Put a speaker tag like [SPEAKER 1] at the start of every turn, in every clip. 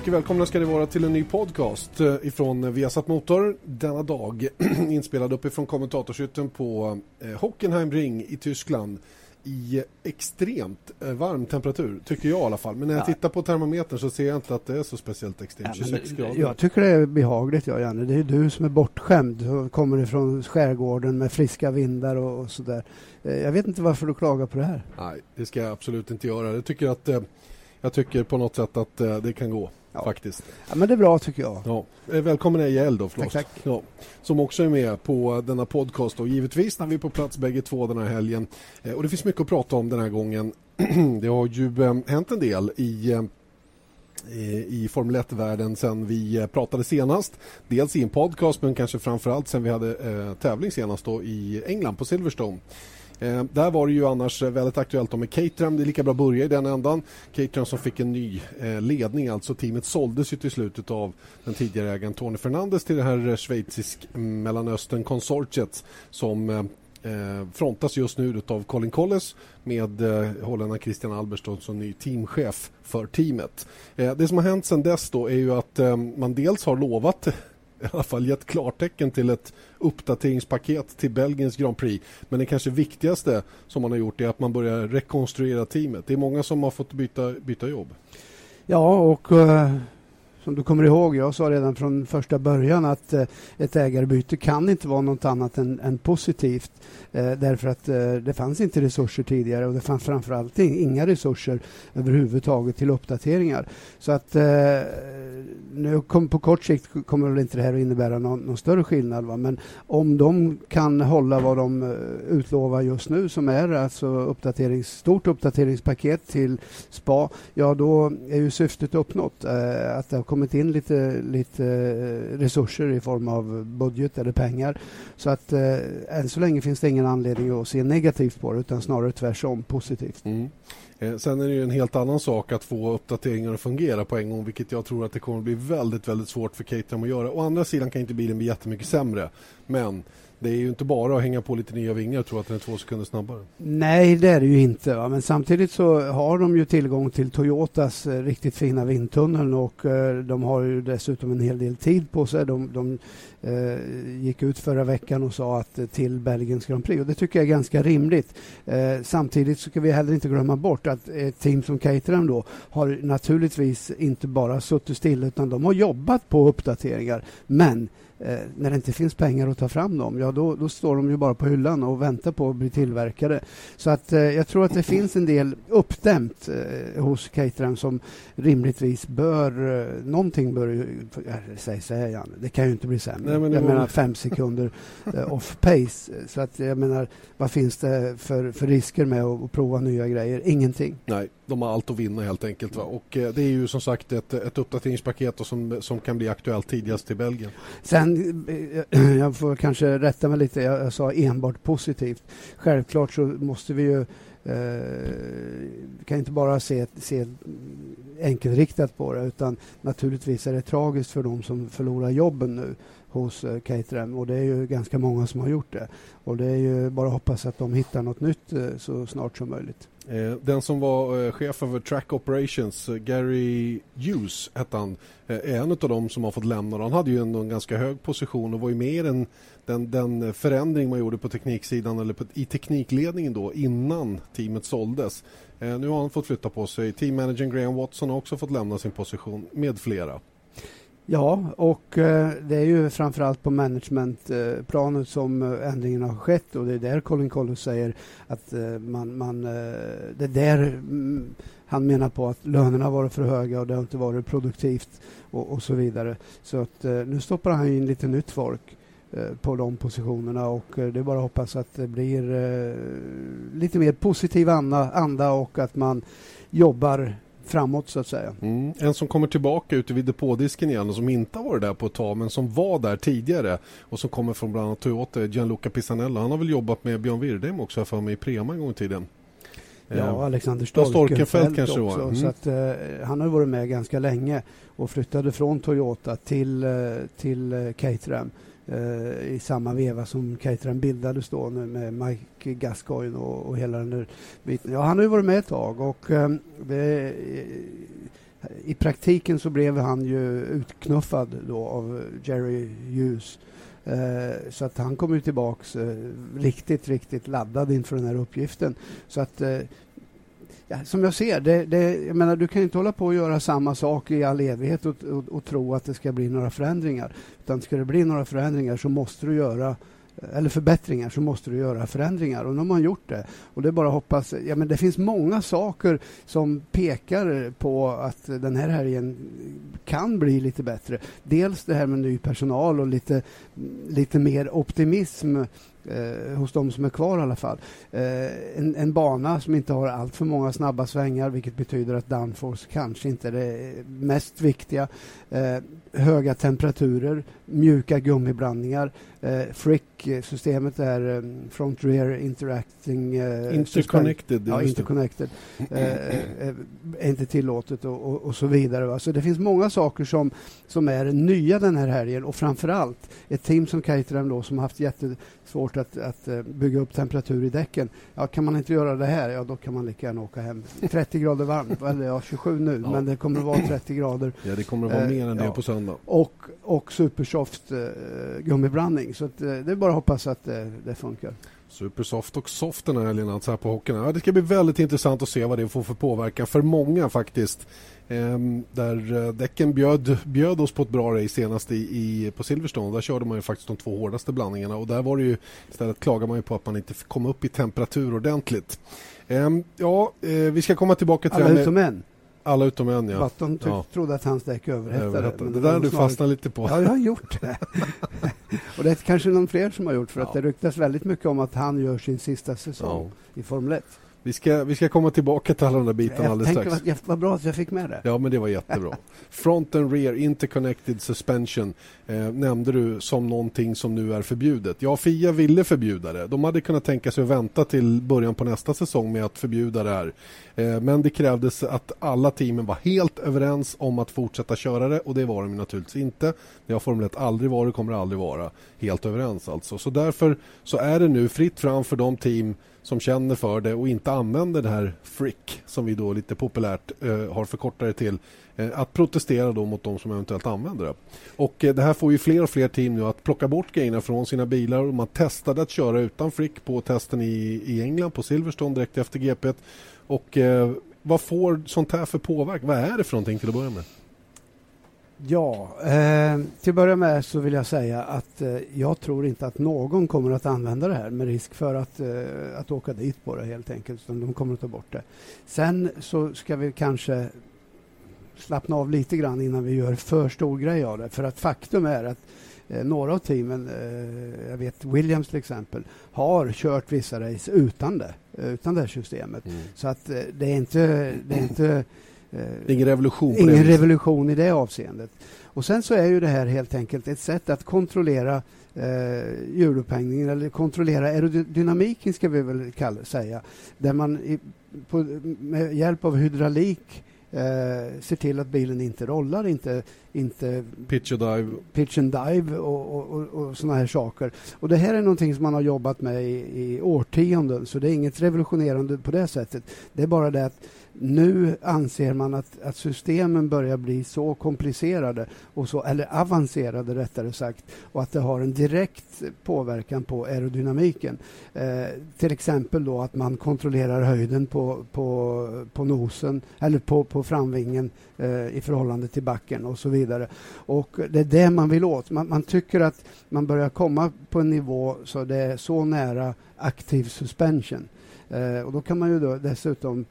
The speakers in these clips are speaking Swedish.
[SPEAKER 1] mycket välkomna ska ni vara till en ny podcast eh, ifrån Viasat Motor denna dag inspelad uppifrån kommentatorshytten på eh, Hockenheim Ring i Tyskland i extremt eh, varm temperatur, tycker jag i alla fall. Men när jag ja. tittar på termometern så ser jag inte att det är så speciellt extremt, ja, 26 grader.
[SPEAKER 2] Jag tycker det är behagligt, ja, Janne. Det är du som är bortskämd och kommer ifrån skärgården med friska vindar och, och sådär. Jag vet inte varför du klagar på det här.
[SPEAKER 1] Nej, det ska jag absolut inte göra. Jag tycker att jag tycker på något sätt att eh, det kan gå. Ja. Faktiskt.
[SPEAKER 2] Ja, men det är bra tycker jag.
[SPEAKER 1] Ja. Eh, välkommen Eje Eld tack, tack. Ja. Som också är med på denna podcast och givetvis när vi är på plats bägge två den här helgen. Eh, och det finns mycket att prata om den här gången. det har ju eh, hänt en del i i Formel 1-världen sen vi pratade senast. Dels i en podcast men kanske framförallt sen vi hade eh, tävling senast då i England på Silverstone. Eh, där var det ju annars eh, väldigt aktuellt med Caterham. Det är lika bra att börja i den ändan. Caterham som fick en ny eh, ledning, alltså teamet såldes ju till slutet av den tidigare ägaren Tony Fernandes till det här eh, schweizisk mm, Mellanöstern-konsortiet som eh, eh, frontas just nu av Colin Colles med eh, holländaren Christian Alberston som ny teamchef för teamet. Eh, det som har hänt sedan dess då är ju att eh, man dels har lovat i alla fall gett klartecken till ett uppdateringspaket till Belgiens Grand Prix. Men det kanske viktigaste som man har gjort är att man börjar rekonstruera teamet. Det är många som har fått byta, byta jobb.
[SPEAKER 2] Ja, och eh, som du kommer ihåg, jag sa redan från första början att eh, ett ägarbyte kan inte vara något annat än, än positivt. Eh, därför att eh, det fanns inte resurser tidigare och det fanns framförallt inga resurser överhuvudtaget till uppdateringar. Så att eh, nu kom, på kort sikt kommer väl inte det här att innebära någon, någon större skillnad. Va? Men om de kan hålla vad de eh, utlovar just nu som är alltså uppdaterings, stort uppdateringspaket till SPA, ja då är ju syftet uppnått. Att det har kommit in lite, lite eh, resurser i form av budget eller pengar. Så att eh, än så länge finns det ingen anledning att se negativt på det utan snarare tvärtom positivt. Mm.
[SPEAKER 1] Eh, sen är det ju en helt annan sak att få uppdateringar att fungera på en gång vilket jag tror att det kommer bli väldigt, väldigt svårt för Caterham att göra. Å andra sidan kan inte bilen bli jättemycket sämre. Men det är ju inte bara att hänga på lite nya vingar och tro att den är två sekunder snabbare.
[SPEAKER 2] Nej, det är det ju inte. Va? Men samtidigt så har de ju tillgång till Toyotas eh, riktigt fina vindtunnel och eh, de har ju dessutom en hel del tid på sig. De, de eh, gick ut förra veckan och sa att eh, till Belgiens Grand Prix och det tycker jag är ganska rimligt. Eh, samtidigt så ska vi heller inte glömma bort att ett team som Caterham då har naturligtvis inte bara suttit still utan de har jobbat på uppdateringar. Men eh, när det inte finns pengar att ta fram dem, ja då, då, står de ju bara på hyllan och väntar på att bli tillverkade. Så att eh, jag tror att det finns en del uppdämt eh, hos Caterham som rimligtvis bör, eh, någonting bör säg så här Jan, det kan ju inte bli sämre. Nej, men jag menar fem sekunder eh, off pace. Så att jag menar, vad finns det för, för risker med att, att prova nya grejer? Ingenting.
[SPEAKER 1] Nej, de har allt att vinna helt enkelt. Va? Och eh, det är ju som sagt ett, ett uppdateringspaket som, som kan bli aktuellt tidigast till Belgien.
[SPEAKER 2] Sen, eh, jag får kanske rätta mig lite, jag, jag sa enbart positivt. Självklart så måste vi ju eh, kan inte bara se, se enkelriktat på det utan naturligtvis är det tragiskt för de som förlorar jobben nu hos eh, Caterham och det är ju ganska många som har gjort det. Och det är ju bara att hoppas att de hittar något nytt eh, så snart som möjligt.
[SPEAKER 1] Eh, den som var eh, chef över Track Operations, eh, Gary Hughes hette han, eh, är en av dem som har fått lämna. Han hade ju en, en ganska hög position och var ju med i den, den, den förändring man gjorde på tekniksidan eller på, i teknikledningen då innan teamet såldes. Eh, nu har han fått flytta på sig. Teammanagern Graham Watson har också fått lämna sin position med flera.
[SPEAKER 2] Ja, och eh, det är ju framförallt på managementplanet som eh, ändringen har skett och det är där Colin Collins säger att eh, man, man eh, det är där mm, han menar på att lönerna har varit för höga och det har inte varit produktivt och, och så vidare. Så att eh, nu stoppar han in lite nytt folk på de positionerna och det är bara att hoppas att det blir lite mer positiv anda, anda och att man jobbar framåt så att säga.
[SPEAKER 1] Mm. En som kommer tillbaka ute vid depådisken igen och som inte har varit där på ett tag men som var där tidigare och som kommer från bland annat Toyota, Gianluca Pisanella. Han har väl jobbat med Björn Wirdheim också för mig i Prema en gång i tiden.
[SPEAKER 2] Ja, eh, Alexander Storkenfeldt kanske också. Mm. Så att, eh, han har varit med ganska länge och flyttade från Toyota till, eh, till eh, Caterham Eh, i samma veva som Caterham bildades då med Mike Gascoigne och, och hela den där biten. Ja, han har ju varit med ett tag och eh, det, I praktiken så blev han ju utknuffad då av Jerry Hughes. Eh, så att han kom ju tillbaks eh, riktigt, riktigt laddad inför den här uppgiften. Så att eh, Ja, som jag ser det, det, jag menar, du kan inte hålla på och göra samma sak i all evighet och, och, och, tro att det ska bli några förändringar. Utan ska det bli några förändringar så måste du göra eller förbättringar så måste du göra förändringar och nu har man gjort det. Och det är bara att hoppas. Ja, men det finns många saker som pekar på att den här helgen kan bli lite bättre. Dels det här med ny personal och lite, lite mer optimism eh, hos de som är kvar i alla fall. Eh, en, en, bana som inte har allt för många snabba svängar vilket betyder att downforce kanske inte är det mest viktiga. Eh, höga temperaturer, mjuka gummiblandningar. Eh, Frick-systemet är um, Front Rear Interacting...
[SPEAKER 1] Eh, interconnected.
[SPEAKER 2] Ja, interconnected. Eh, eh, är inte tillåtet och, och, och, så vidare. Va? Så det finns många saker som, som är nya den här helgen och framförallt ett team som Caterham då som har haft jättesvårt att, att uh, bygga upp temperatur i däcken. Ja, kan man inte göra det här, ja då kan man lika gärna åka hem. 30 grader varmt, eller ja 27 nu, ja. men det kommer att vara 30 grader.
[SPEAKER 1] Ja, det kommer att vara mer än det ja. på söndag.
[SPEAKER 2] Och, och supersoft uh, gummiblandning. Så att, uh, det är bara att hoppas att det, det funkar.
[SPEAKER 1] Supersoft och soft den här helgen alltså här på hockeyn. Ja, det ska bli väldigt intressant att se vad det får för påverkan för många faktiskt. Ehm, där eh, däcken bjöd, bjöd oss på ett bra race senast i, i, på Silverstone. Där körde man ju faktiskt de två hårdaste blandningarna och där var det ju istället klagar man ju på att man inte kom upp i temperatur ordentligt. Ehm, ja, eh, vi ska komma tillbaka till...
[SPEAKER 2] Alla utom en.
[SPEAKER 1] Alla utom en, ja.
[SPEAKER 2] Button ja. trodde att hans däck överhettade.
[SPEAKER 1] Det där har du fastnat lite på.
[SPEAKER 2] Ja, jag har gjort det. och det är kanske någon fler som har gjort för ja. att det ryktas väldigt mycket om att han gör sin sista säsong ja. i Formel 1.
[SPEAKER 1] Vi ska, vi ska komma tillbaka till alla de där bitarna jag alldeles strax.
[SPEAKER 2] Vad, vad bra att jag fick med det.
[SPEAKER 1] Ja, men det var jättebra. Front and rear interconnected suspension eh, nämnde du som någonting som nu är förbjudet. Ja, Fia ville förbjuda det. De hade kunnat tänka sig att vänta till början på nästa säsong med att förbjuda det här. Eh, men det krävdes att alla teamen var helt överens om att fortsätta köra det och det var de naturligtvis inte. Det har Formel 1 aldrig varit och kommer aldrig vara helt överens alltså. Så därför så är det nu fritt fram för de team som känner för det och inte använder det här frick som vi då lite populärt eh, har förkortat det till eh, att protestera då mot de som eventuellt använder det. Och eh, det här får ju fler och fler team nu att plocka bort grejerna från sina bilar och man testade att köra utan frick på testen i, i England på Silverstone direkt efter GP. Och eh, vad får sånt här för påverkan? Vad är det för någonting till att börja med?
[SPEAKER 2] Ja, eh, till att börja med så vill jag säga att eh, jag tror inte att någon kommer att använda det här med risk för att, eh, att åka dit på det helt enkelt. Utan de kommer att ta bort det. Sen så ska vi kanske slappna av lite grann innan vi gör för stor grej av det. För att faktum är att eh, några av teamen, eh, jag vet Williams till exempel, har kört vissa race utan det, utan det här systemet. Mm. Så att eh, det är inte, det är inte
[SPEAKER 1] ingen revolution
[SPEAKER 2] Ingen revolution i det avseendet. Och sen så är ju det här helt enkelt ett sätt att kontrollera eh, hjulupphängningen eller kontrollera aerodynamiken ska vi väl kalla, säga. Där man i, på, med hjälp av hydraulik eh, ser till att bilen inte rollar, inte, inte
[SPEAKER 1] pitch and dive,
[SPEAKER 2] pitch and dive och, och, och, och såna här saker. Och det här är någonting som man har jobbat med i, i årtionden så det är inget revolutionerande på det sättet. Det är bara det att nu anser man att, att systemen börjar bli så komplicerade, och så, eller avancerade rättare sagt, och att det har en direkt påverkan på aerodynamiken. Eh, till exempel då att man kontrollerar höjden på, på, på nosen, eller på, på framvingen eh, i förhållande till backen och så vidare. Och det är det man vill åt. Man, man tycker att man börjar komma på en nivå så det är så nära aktiv suspension. Eh, och då kan man ju då dessutom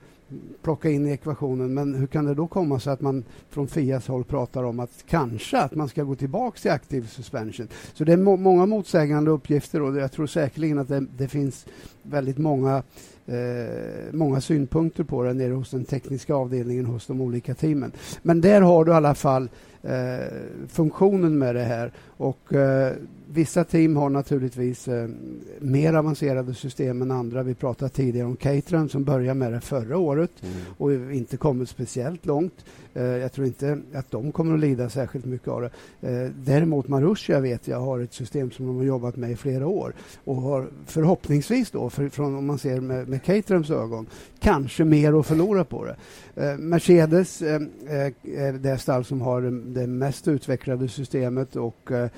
[SPEAKER 2] plocka in i ekvationen. Men hur kan det då komma sig att man från Fias håll pratar om att kanske att man ska gå tillbaka till aktiv suspension? Så det är må många motsägande uppgifter och jag tror säkerligen att det, det finns väldigt många eh, många synpunkter på det nere hos den tekniska avdelningen hos de olika teamen. Men där har du i alla fall eh, funktionen med det här. Och eh, Vissa team har naturligtvis eh, mer avancerade system än andra. Vi pratade tidigare om Caterham som började med det förra året mm. och inte kommit speciellt långt. Eh, jag tror inte att de kommer att lida särskilt mycket av det. Eh, däremot Marussia vet jag har ett system som de har jobbat med i flera år och har förhoppningsvis då, för, från, om man ser med, med Caterhams ögon, kanske mer att förlora på det. Eh, Mercedes är det stall som har det mest utvecklade systemet och eh,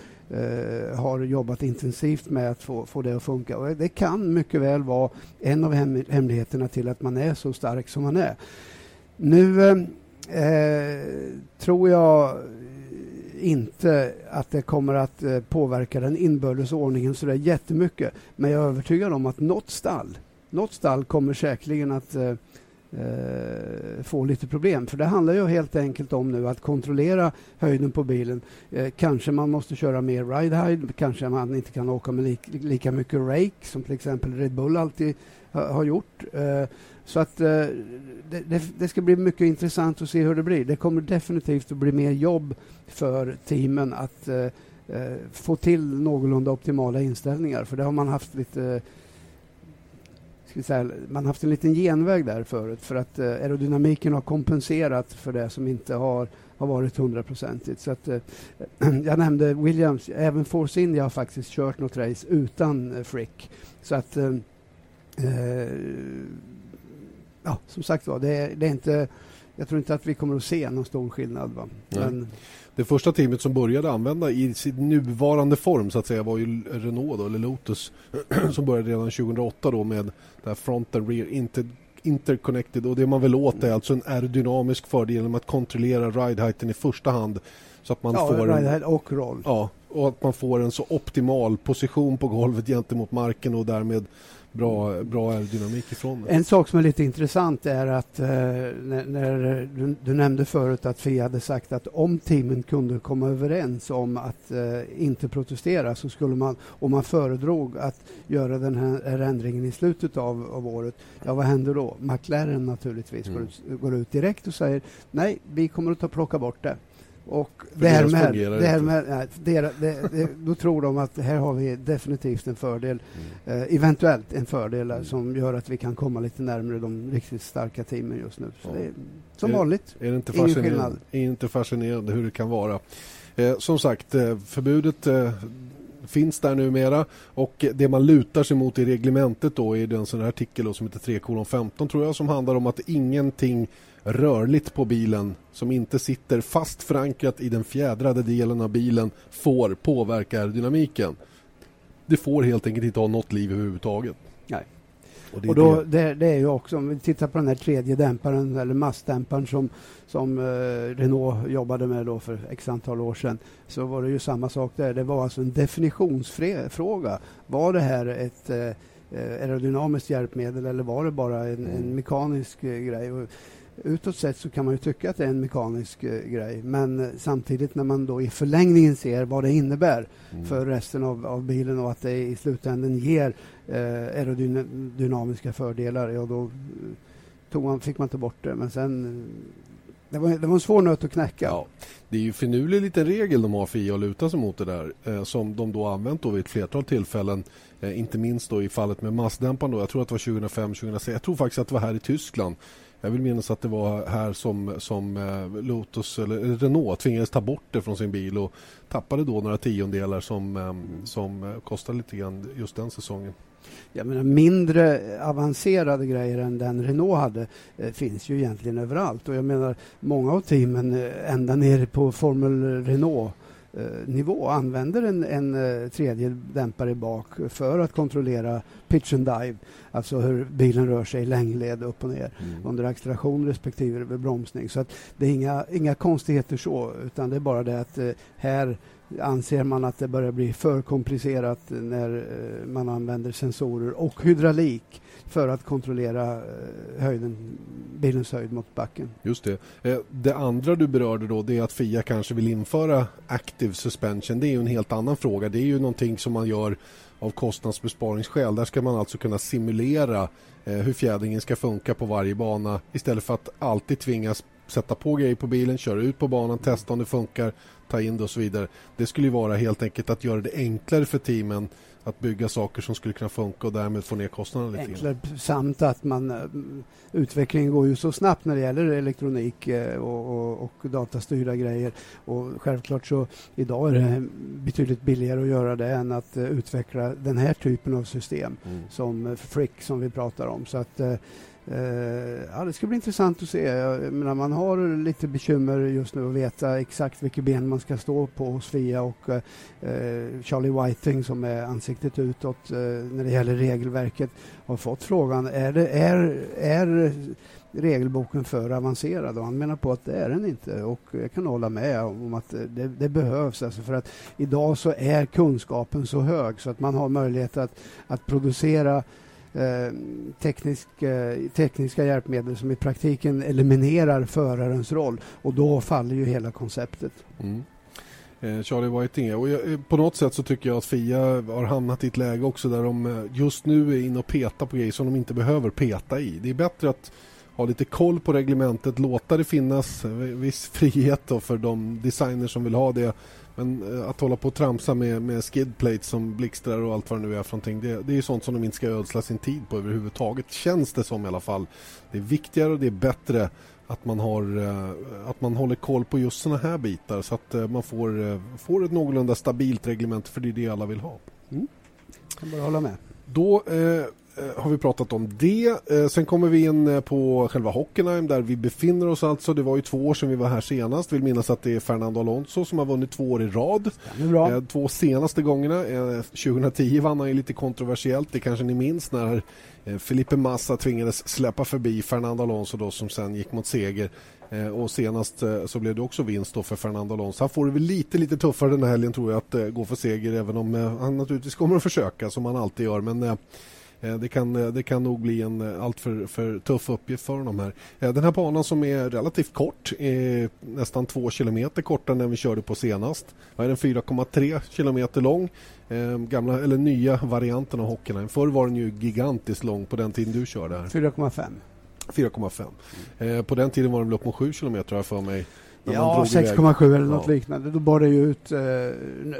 [SPEAKER 2] har jobbat intensivt med att få, få det att funka. Och det kan mycket väl vara en av hem, hemligheterna till att man är så stark som man är. Nu tror jag inte att det kommer att påverka den inbördes ordningen så där jättemycket. Men jag är övertygad om att något stall, något stall kommer säkerligen att eh, eh, få lite problem. För det handlar ju helt enkelt om nu att kontrollera höjden på bilen. Eh, kanske man måste köra mer ride height, kanske man inte kan åka med li lika mycket rake som till exempel Red Bull alltid ha, har gjort. Eh, så att eh, det, det, det, ska bli mycket intressant att se hur det blir. Det kommer definitivt att bli mer jobb för teamen att eh, eh få till någorlunda optimala inställningar. För det har man haft lite säga, man har haft en liten genväg där förut för att eh, aerodynamiken har kompenserat för det som inte har, har varit hundraprocentigt. Så att, eh, jag nämnde Williams, även Force India har faktiskt kört något race utan eh, Frick. Så att eh, eh, ja, som sagt var, det, det, är inte jag tror inte att vi kommer att se någon stor skillnad. Va?
[SPEAKER 1] Men, det första teamet som började använda i sin nuvarande form så att säga var ju Renault då, eller Lotus som började redan 2008 då med det här front and rear inter interconnected och det man vill åt är alltså en aerodynamisk fördel genom att kontrollera ride heighten i första hand så att man
[SPEAKER 2] ja,
[SPEAKER 1] får
[SPEAKER 2] en, och roll.
[SPEAKER 1] Ja, och att man får en så optimal position på golvet gentemot marken och därmed bra, bra aerodynamik ifrån det.
[SPEAKER 2] En sak som är lite intressant är att eh, när, när du, du, nämnde förut att FIA hade sagt att om teamen kunde komma överens om att eh, inte protestera så skulle man, om man föredrog att göra den här ändringen i slutet av, av året, ja vad händer då? McLaren naturligtvis mm. går, ut, går ut direkt och säger nej, vi kommer att ta, plocka bort det. Och därmed, därmed nej, det, det, det, då tror de att här har vi definitivt en fördel, mm. eh, eventuellt en fördel mm. som gör att vi kan komma lite närmare de riktigt starka teamen just nu. Så ja. det är, som
[SPEAKER 1] är,
[SPEAKER 2] vanligt,
[SPEAKER 1] är det inte ingen skillnad. Är inte fascinerande hur det kan vara. Eh, som sagt, eh, förbudet eh, finns där numera och det man lutar sig mot i reglementet då är den sån här artikel då som heter 3.15 tror jag som handlar om att ingenting rörligt på bilen som inte sitter fast förankrat i den fjädrade delen av bilen får påverka aerodynamiken. Det får helt enkelt inte ha något liv överhuvudtaget.
[SPEAKER 2] Och, och då, det, det, är ju också, om vi tittar på den här tredje dämparen eller massdämparen som, som eh, Renault jobbade med då för x antal år sedan så var det ju samma sak där. Det var alltså en definitionsfråga. Var det här ett eh, aerodynamiskt hjälpmedel eller var det bara en, en mm. mekanisk eh, grej? Och utåt sett så kan man ju tycka att det är en mekanisk eh, grej men eh, samtidigt när man då i förlängningen ser vad det innebär mm. för resten av, av, bilen och att det i slutändan ger eh, aerodynamiska fördelar, ja då eh, tog man, fick man ta bort det. Men sen eh, det var, det var en svår nöt att knäcka.
[SPEAKER 1] Ja, det är ju finurlig liten regel de har för IA att luta sig mot det där eh, som de då använt då vid ett flertal tillfällen. Eh, inte minst då i fallet med massdämparen. Då. Jag tror att det var 2005-2006. Jag tror faktiskt att det var här i Tyskland jag vill minnas att det var här som, som eh, Lotus eller Renault tvingades ta bort det från sin bil och tappade då några tiondelar som, eh, som eh, kostade lite grann just den säsongen.
[SPEAKER 2] Jag menar, mindre avancerade grejer än den Renault hade eh, finns ju egentligen överallt. Och jag menar, många av teamen eh, ända ner på Formel Renault Eh, nivå använder en, en eh, tredje dämpare bak för att kontrollera pitch and dive, alltså hur bilen rör sig i längdled upp och ner mm. under acceleration respektive bromsning. Så att det är inga, inga konstigheter så, utan det är bara det att eh, här anser man att det börjar bli för komplicerat när eh, man använder sensorer och hydraulik för att kontrollera eh, höjden, bilens höjd mot backen.
[SPEAKER 1] Just det. Eh, det andra du berörde då det är att FIA kanske vill införa active suspension. Det är ju en helt annan fråga. Det är ju någonting som man gör av kostnadsbesparingsskäl. Där ska man alltså kunna simulera hur fjädringen ska funka på varje bana istället för att alltid tvingas sätta på grejer på bilen, köra ut på banan, testa om det funkar, ta in det och så vidare. Det skulle ju vara helt enkelt att göra det enklare för teamen att bygga saker som skulle kunna funka och därmed få ner kostnaderna lite
[SPEAKER 2] Enklare, samt att man, eh, utvecklingen går ju så snabbt när det gäller elektronik eh, och, och, och datastyrda grejer. Och självklart så idag är det betydligt billigare att göra det än att uh, utveckla den här typen av system mm. som Frick som vi pratar om. Så att Eh, Eh, ja, det ska bli intressant att se. Jag menar, man har lite bekymmer just nu att veta exakt vilket ben man ska stå på hos Fia och eh, Charlie Whiting som är ansiktet utåt eh, när det gäller regelverket har fått frågan är, det, är, är regelboken för avancerad? Och han menar på att det är den inte. Och jag kan hålla med om att det, det, behövs. Alltså för att idag så är kunskapen så hög så att man har möjlighet att, att producera Eh, teknisk, eh, tekniska hjälpmedel som i praktiken eliminerar förarens roll och då faller ju hela konceptet. Mm.
[SPEAKER 1] Eh, Charlie Whiting. Och jag, eh, på något sätt så tycker jag att Fia har hamnat i ett läge också där de eh, just nu är inne och petar på grejer som de inte behöver peta i. Det är bättre att ha lite koll på reglementet, låta det finnas viss frihet för de designers som vill ha det men eh, att hålla på och tramsa med, med skidplates som blixtrar och allt vad det nu är för någonting. Det, det är ju sånt som de inte ska ödsla sin tid på överhuvudtaget. Känns det som i alla fall. Det är viktigare och det är bättre att man, har, eh, att man håller koll på just såna här bitar så att eh, man får, får ett någorlunda stabilt reglement för det är det alla vill ha. Mm.
[SPEAKER 2] Jag kan bara hålla med.
[SPEAKER 1] Då eh, Eh, har vi pratat om det. Eh, sen kommer vi in eh, på själva Hockenheim där vi befinner oss alltså. Det var ju två år sedan vi var här senast. Vill minnas att det är Fernando Alonso som har vunnit två år i rad. Två senaste gångerna. 2010 vann han ju lite kontroversiellt. Det kanske ni minns när Felipe Massa tvingades släppa förbi Fernando Alonso då som sen gick mot seger. Och senast så blev det också vinst då för Fernando Alonso. Han får det väl lite, lite tuffare den här helgen tror jag att gå för seger även om han naturligtvis kommer att försöka som han alltid gör. Men Eh, det kan, eh, det kan nog bli en eh, alltför för tuff uppgift för honom här. Den här banan som är relativt kort, är nästan två kilometer kortare än den vi körde på senast. är den 4,3 kilometer lång. Gamla, eller nya varianten av Hockenheim. Förr var den ju gigantiskt lång på den tiden du körde här.
[SPEAKER 2] 4,5.
[SPEAKER 1] 4,5. Mm. På den tiden var den väl upp mot 7 kilometer har för mig.
[SPEAKER 2] Ja, 6,7 eller något ja. liknande. Då bar det ju ut... Eh,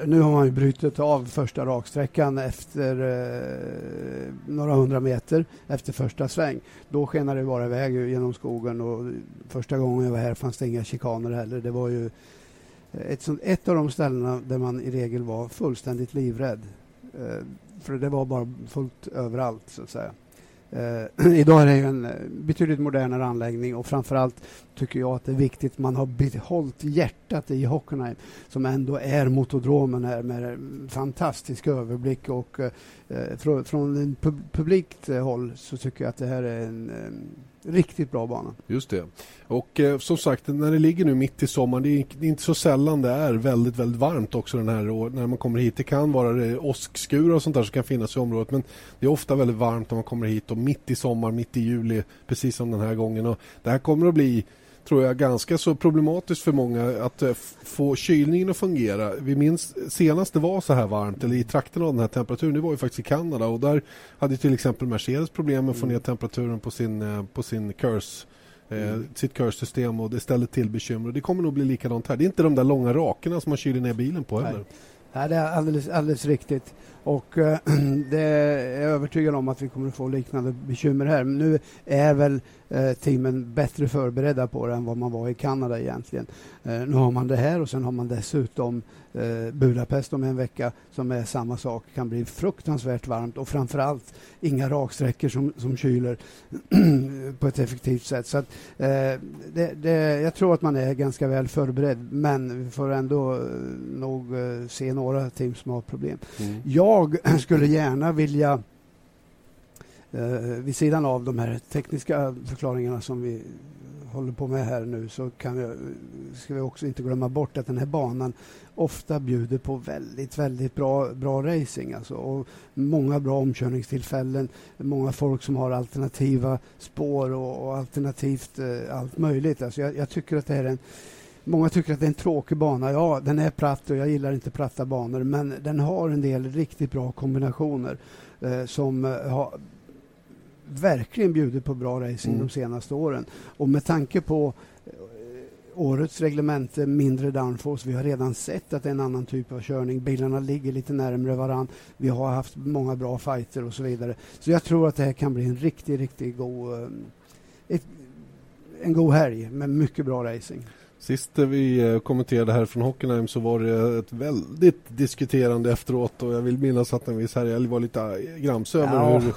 [SPEAKER 2] nu har man ju brutit av första raksträckan efter eh, några hundra meter efter första sväng. Då skenade det bara iväg genom skogen och första gången jag var här fanns det inga chikaner heller. Det var ju ett, sånt, ett av de ställena där man i regel var fullständigt livrädd. Eh, för det var bara fullt överallt så att säga. Eh, idag är det en eh, betydligt modernare anläggning och framförallt tycker jag att det är viktigt att man har behållit hjärtat i Hockenheim som ändå är motodromen här med eh, fantastisk överblick och eh, eh från, från en pub publikt håll så tycker jag att det här är en um, Riktigt bra bana.
[SPEAKER 1] Just det. Och eh, som sagt, när det ligger nu mitt i sommaren, det är, det är, inte så sällan det är väldigt, väldigt varmt också den här och när man kommer hit. Det kan vara det åskskurar och sånt där som kan finnas i området, men det är ofta väldigt varmt när man kommer hit och mitt i sommar, mitt i juli, precis som den här gången. Och det här kommer att bli tror jag ganska så problematiskt för många att eh, få kylningen att fungera. Vi minns senast det var så här varmt eller i trakten av den här temperaturen, det var ju faktiskt i Kanada och där hade till exempel Mercedes problem med att få ner temperaturen på sin, eh, på sin curse eh, Mm. sitt körsystem och det ställer till bekymmer. Det kommer nog bli likadant här. Det är inte de där långa rakerna som man kyler ner bilen på heller. Nej.
[SPEAKER 2] Nej, det är alldeles, alldeles riktigt. Och äh, det är jag övertygad om att vi kommer att få liknande bekymmer här. Men nu är väl äh, teamen bättre förberedda på det än vad man var i Kanada egentligen. Äh, nu har man det här och sen har man dessutom eh, Budapest om en vecka som är samma sak. kan bli fruktansvärt varmt och framförallt inga raksträckor som, som kyler på ett effektivt sätt. Så att, eh, det, det, jag tror att man är ganska väl förberedd men vi får ändå eh, nog eh, se några team som har problem. Mm. Jag skulle gärna vilja eh, vid sidan av de här tekniska förklaringarna som vi håller på med här nu så kan vi, ska vi också inte glömma bort att den här banan ofta bjuder på väldigt, väldigt bra, bra racing. Alltså, och många bra omkörningstillfällen, många folk som har alternativa spår och, och alternativt eh, allt möjligt. Alltså, jag, jag, tycker att det är en Många tycker att det är en tråkig bana. Ja, den är platt och jag gillar inte platta banor men den har en del riktigt bra kombinationer eh, som eh, verkligen bjudit på bra racing mm. de senaste åren. Och med tanke på årets reglemente mindre downforce. Vi har redan sett att det är en annan typ av körning. Bilarna ligger lite närmre varann. Vi har haft många bra fighter och så vidare. Så jag tror att det här kan bli en riktigt, riktigt god, eh, ett, en god helg med mycket bra racing.
[SPEAKER 1] Sist vi eh, kommenterade här från Hockenheim så var det ett väldigt diskuterande efteråt och jag vill minnas att en viss herrjälg var lite eh, grams över ja. hur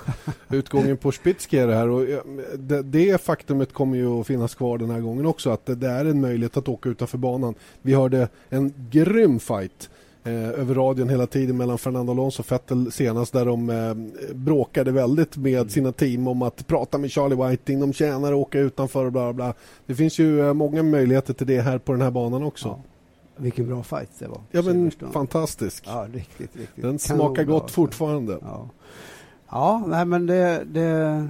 [SPEAKER 1] utgången på Spitzke är det här och det, det, faktumet kommer ju att finnas kvar den här gången också att det, det är en möjlighet att åka utanför banan. Vi hörde en grym fight eh, över radion hela tiden mellan Fernando Alonso och Vettel senast där de eh, bråkade väldigt med mm. sina team om att prata med Charlie Whiting, de tjänar att åka utanför och bla bla. Det finns ju eh, många möjligheter till det här på den här banan också. Ja.
[SPEAKER 2] Vilken bra fight det var.
[SPEAKER 1] Ja men fantastisk.
[SPEAKER 2] Ja, riktigt, riktigt.
[SPEAKER 1] Den smakar gott alltså. fortfarande.
[SPEAKER 2] Ja, ja nej, men det, det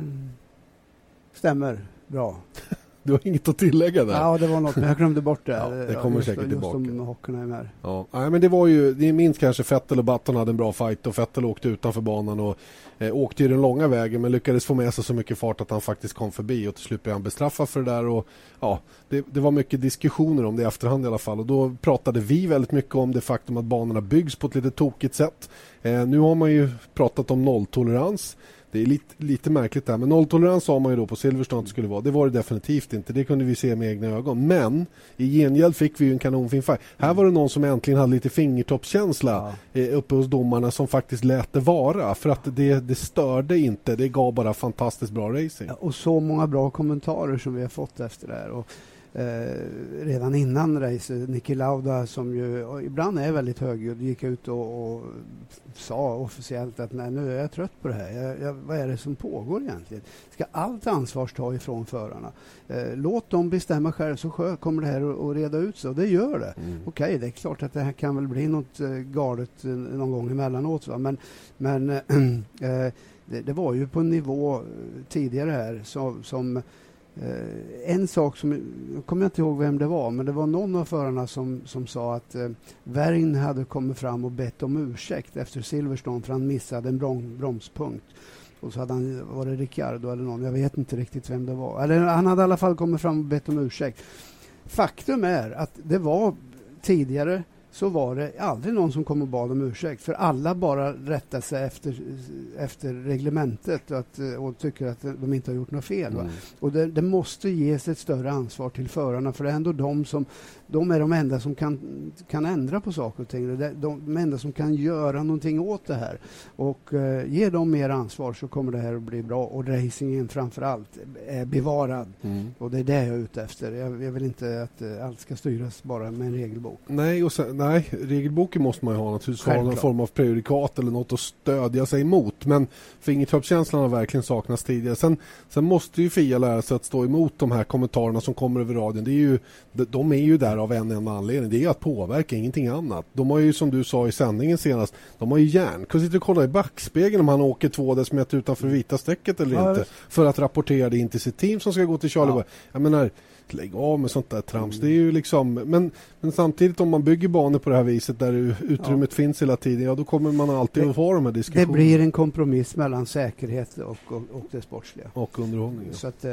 [SPEAKER 2] stämmer bra.
[SPEAKER 1] Du har inget att tillägga där?
[SPEAKER 2] Ja, det var något, men jag glömde bort det.
[SPEAKER 1] Ja, det kommer just, säkert tillbaka. Just
[SPEAKER 2] hockeyn är
[SPEAKER 1] Ja, nej, men det var ju, ni minns kanske Fettel och Button hade en bra fight och Fettel åkte utanför banan och eh, åkte ju den långa vägen men lyckades få med sig så mycket fart att han faktiskt kom förbi och till slut blev han bestraffad för det där och ja, det, det var mycket diskussioner om det i efterhand i alla fall och då pratade vi väldigt mycket om det faktum att banorna byggs på ett lite tokigt sätt. Eh, nu har man ju pratat om nolltolerans det är lite, lite märkligt där. Men nolltolerans sa man ju då på Silverstone att det skulle vara. Det var det definitivt inte. Det kunde vi se med egna ögon. Men i gengäld fick vi ju en kanonfin fight. Här var det någon som äntligen hade lite fingertoppskänsla ja. Eh, uppe hos domarna som faktiskt lät det vara. För att det, det störde inte. Det gav bara fantastiskt bra racing.
[SPEAKER 2] och så många bra kommentarer som vi har fått efter det här. Och redan innan racet. Niki Lauda som ju ibland är väldigt högljudd gick ut och, och, sa officiellt att nej, nu är jag trött på det här. Jag, jag, vad är det som pågår egentligen? Ska allt ansvar ta ifrån förarna? Eh, låt dem bestämma själv så kommer det här att reda ut sig och det gör det. Mm. Okej, okay, det är klart att det här kan väl bli något eh, galet eh, någon gång emellanåt. Va? Men, men äh, det, det, var ju på en nivå tidigare här som, som Eh, Eh, en sak som, jag kommer inte ihåg vem det var, men det var någon av förarna som, som sa att eh, Wern hade kommit fram och bett om ursäkt efter Silverstone för han missade en brom, bromspunkt. Och så hade han, var det Ricciardo eller någon, jag vet inte riktigt vem det var. Eller, han hade i alla fall kommit fram och bett om ursäkt. Faktum är att det var tidigare så var det aldrig någon som kom och bad om ursäkt. För alla bara rättar sig efter, efter reglementet och, att, och tycker att de inte har gjort något fel. Mm. Och det, det, måste ges ett större ansvar till förarna för det är ändå de som de är de enda som kan, kan ändra på saker och ting. De, de enda som kan göra någonting åt det här. Och eh, ge dem mer ansvar så kommer det här att bli bra. Och racingen framför allt är bevarad. Mm. Och det är det jag är ute efter. Jag, jag vill inte att eh, allt ska styras bara med en regelbok.
[SPEAKER 1] Nej, och sen, nej regelboken måste man ju ha naturligtvis. Ha någon form av prejudikat eller något att stödja sig emot. Men fingertoppskänslan har verkligen saknats tidigare. Sen, sen måste ju Fia lära sig att stå emot de här kommentarerna som kommer över radion. Det är ju, de är ju där av en enda anledning. Det är att påverka, ingenting annat. De har ju som du sa i sändningen senast, de har ju järn. Kan sitta och kolla i backspegeln om han åker två decimeter utanför vita strecket eller ja, inte. För att rapportera det in till sitt team som ska gå till Charlie. Ja. Jag menar, lägg av med sånt där trams. Mm. Det är ju liksom, men, men samtidigt om man bygger banor på det här viset där utrymmet ja. finns hela tiden, ja då kommer man alltid det, att ha de här diskussionerna.
[SPEAKER 2] Det blir en kompromiss mellan säkerhet och, och, och det sportsliga.
[SPEAKER 1] Och underhållning.
[SPEAKER 2] Så, att, eh,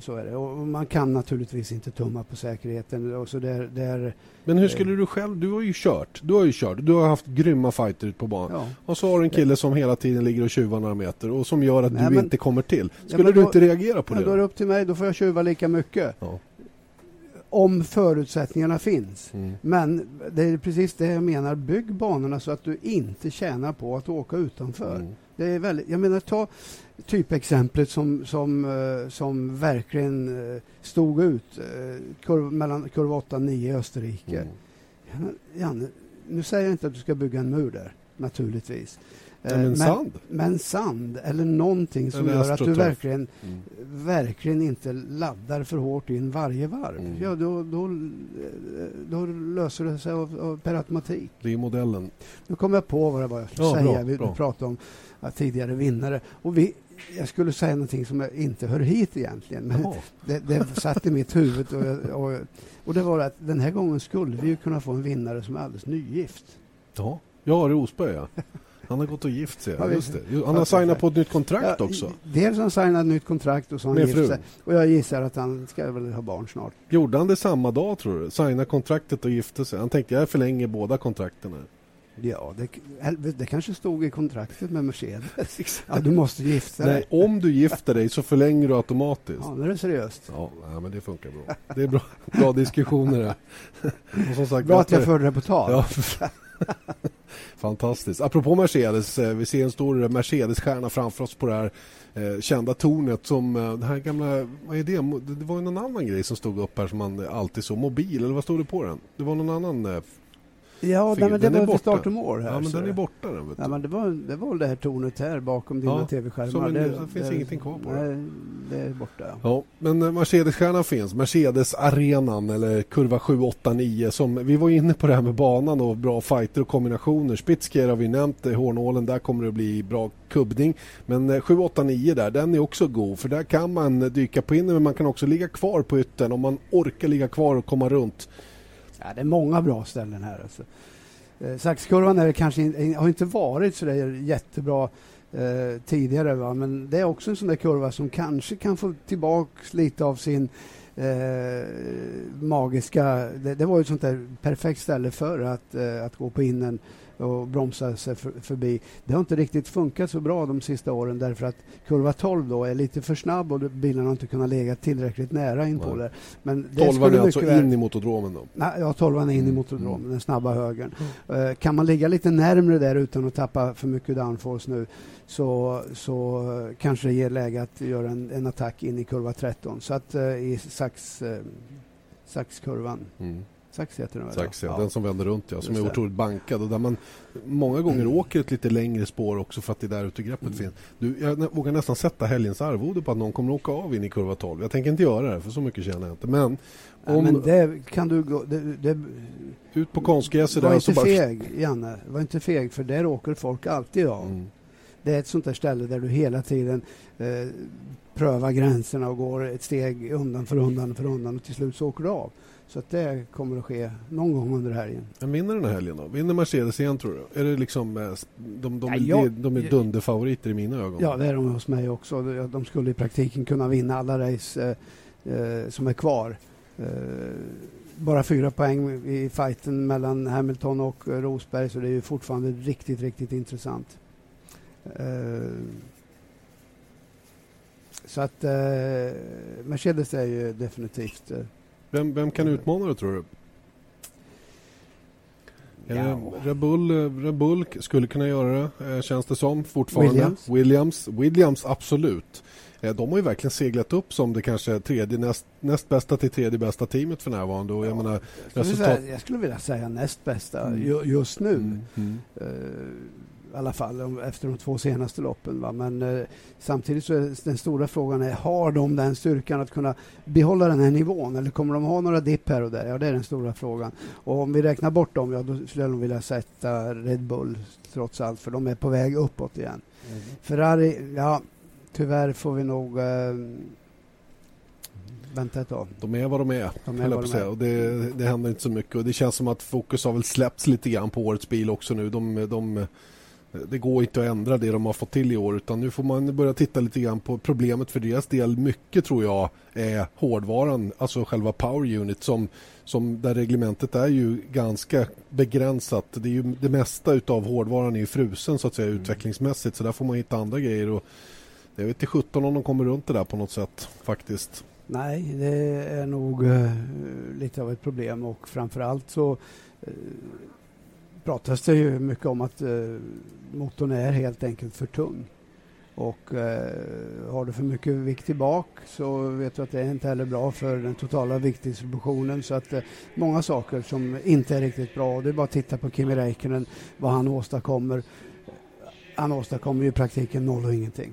[SPEAKER 2] så är det. Och man kan naturligtvis inte tumma på säkerheten. Och så där, där,
[SPEAKER 1] men hur skulle du själv, du har ju kört, du har ju kört, du har haft grymma fighter ute på banan. Ja. Och så har du en kille som hela tiden ligger och tjuvar några meter och som gör att Nej, du men, inte kommer till. Skulle ja, du då, inte reagera på det?
[SPEAKER 2] Då är det upp till mig, då får jag tjuva lika mycket. Ja om förutsättningarna finns. Mm. Men det är precis det jag menar. Bygg banorna så att du inte tjänar på att åka utanför. Mm. Det är väldigt, jag menar, ta typexemplet som, som, uh, som verkligen uh, stod ut. Uh, kurv, mellan kurva 8 och 9 i Österrike. Mm. Janne, nu säger jag inte att du ska bygga en mur där, naturligtvis.
[SPEAKER 1] Ja, men, sand?
[SPEAKER 2] Men sand eller någonting som eller gör att du verkligen, mm. verkligen inte laddar för hårt in varje varv. Mm. Ja, då, då, då, löser det sig av, av, per automatik.
[SPEAKER 1] Det är modellen.
[SPEAKER 2] Nu kom jag på vad det var jag skulle ja, säga. Bra, vi bra. pratade om tidigare vinnare. Och vi, jag skulle säga någonting som inte hör hit egentligen. Men det, det satt i mitt huvud. Och, och, och, det var att den här gången skulle vi kunna få en vinnare som är alldeles nygift.
[SPEAKER 1] Ja, ja Rosberg ja. Han har gått och gift sig. Ja, just det. Han har signat på ett nytt kontrakt ja, också.
[SPEAKER 2] Dels har han signat ett nytt kontrakt och så har han gift sig. Och jag gissar att han ska väl ha barn snart.
[SPEAKER 1] Gjorde han det samma dag tror du? Signade kontraktet och gifte sig? Han tänkte jag förlänger båda kontrakten.
[SPEAKER 2] Ja, det, det kanske stod i kontraktet med Mercedes. ja, du måste gifta
[SPEAKER 1] dig. Nej, om du gifter dig så förlänger du automatiskt.
[SPEAKER 2] Ja, nu är det seriöst.
[SPEAKER 1] Ja, nej, men det funkar bra. Det är bra, bra diskussioner.
[SPEAKER 2] Och som sagt, bra att jag förde det på tal. Ja,
[SPEAKER 1] Fantastiskt. Apropå Mercedes, eh, vi ser en stor Mercedes-stjärna framför oss på det här eh, kända tornet som eh, det här gamla, vad är det? Det var ju någon annan grej som stod upp här som man alltid såg, mobil eller vad stod det på den? Det var någon annan
[SPEAKER 2] Ja, nej, men det var för start och mål här.
[SPEAKER 1] Ja, men den är borta den,
[SPEAKER 2] vet ja, men det var, det var det här tornet här bakom dina ja, tv-skärmar.
[SPEAKER 1] Det,
[SPEAKER 2] det,
[SPEAKER 1] finns det, ingenting kvar på nej,
[SPEAKER 2] det. det är borta. Ja,
[SPEAKER 1] ja men eh, Mercedes-stjärnan finns. Mercedes-arenan eller kurva 789 som vi var inne på det här med banan och bra fighter och kombinationer. Spitzker har vi nämnt, Hornålen, där kommer det bli bra kubbning. Men 789 eh, där, den är också god för där kan man dyka på inne men man kan också ligga kvar på yttern om man orkar ligga kvar och komma runt.
[SPEAKER 2] Ja, det är många bra ställen här. Alltså. Eh, Saxkurvan är kanske in, har inte varit så där jättebra eh, tidigare, va? men det är också en sån där kurva som kanske kan få tillbaka lite av sin eh, magiska... Det, det, var ju ett sånt där perfekt ställe för att, eh, att gå på innen och bromsa sig för, förbi. Det har inte riktigt funkat så bra de sista åren därför att kurva 12 då är lite för snabb och bilarna har inte kunnat ligga tillräckligt nära in på det.
[SPEAKER 1] Men det 12 är alltså väl... in i motodromen då?
[SPEAKER 2] Nej, ja, 12 är in mm. i motodromen, mm. den snabba högern. Mm. Uh, kan man ligga lite närmre där utan att tappa för mycket downforce nu så, så uh, kanske det ger läge att göra en, en attack in i kurva 13. Så att uh, i sax, saxkurvan. Mm. Sax heter den
[SPEAKER 1] Sax, ja. Den som vänder runt, ja. Som är otroligt bankad och där man många gånger mm. åker ett lite längre spår också för att det är där ute greppet mm. finns. Du, jag vågar nästan sätta helgens arvode på att någon kommer åka av in i kurva 12. Jag tänker inte göra det, för så mycket känner jag inte. Men om...
[SPEAKER 2] Men det kan du gå... Det, det...
[SPEAKER 1] Ut på konstgräset
[SPEAKER 2] där. Var inte bara... feg, Janne. Var inte feg, för där åker folk alltid av. Mm. Det är ett sånt där ställe där du hela tiden eh, prövar gränserna och går ett steg undan för undan för undan och till slut så åker du av. Så att det kommer att ske någon gång under helgen.
[SPEAKER 1] Men vinner den här helgen då? Vinner Mercedes igen tror du? Är det liksom, eh, de, de, ja, jag, de är dunderfavoriter i mina ögon.
[SPEAKER 2] Ja, det är de hos mig också. De skulle i praktiken kunna vinna alla race eh, eh, som är kvar. Eh, bara fyra poäng i fighten mellan Hamilton och Rosberg så det är ju fortfarande riktigt, riktigt intressant. Eh, så att eh, Mercedes är ju definitivt
[SPEAKER 1] vem, vem kan utmana det tror du? Ja. Red, Bull, Red Bull skulle kunna göra det, eh, känns det som fortfarande.
[SPEAKER 2] Williams.
[SPEAKER 1] Williams, Williams absolut. Eh, de har ju verkligen seglat upp som det kanske tredje, näst, näst bästa till tredje bästa teamet för närvarande. Och jag, ja, menar,
[SPEAKER 2] jag, skulle säga, jag skulle vilja säga näst bästa mm. just nu. Mm. Mm. Uh, i alla fall efter de två senaste loppen. Va? Men eh, samtidigt så är den stora frågan är, har de den styrkan att kunna behålla den här nivån eller kommer de ha några dipp här och där? Ja, det är den stora frågan. Och om vi räknar bort dem, ja, då skulle jag vilja sätta Red Bull trots allt, för de är på väg uppåt igen. Mm. Ferrari, ja, tyvärr får vi nog eh, vänta ett tag.
[SPEAKER 1] De är vad de är, de är, vad de är. Och det, det händer inte så mycket. Och det känns som att fokus har väl släppts lite grann på årets bil också nu. De, de det går inte att ändra det de har fått till i år utan nu får man börja titta lite grann på problemet för deras del. Mycket tror jag är hårdvaran, alltså själva Power Unit som, som där reglementet är ju ganska begränsat. Det är ju det mesta av hårdvaran är ju frusen så att säga mm. utvecklingsmässigt så där får man hitta andra grejer och jag vet inte 17 om de kommer runt det där på något sätt faktiskt.
[SPEAKER 2] Nej, det är nog uh, lite av ett problem och framförallt så uh, pratas det ju mycket om att eh, motorn är helt enkelt för tung. Och eh, har du för mycket vikt bak så vet du att det är inte heller bra för den totala viktdistributionen. Så att eh, många saker som inte är riktigt bra. Det är bara att titta på Kimi Räikkönen, vad han åstadkommer. Han åstadkommer ju i praktiken noll och ingenting.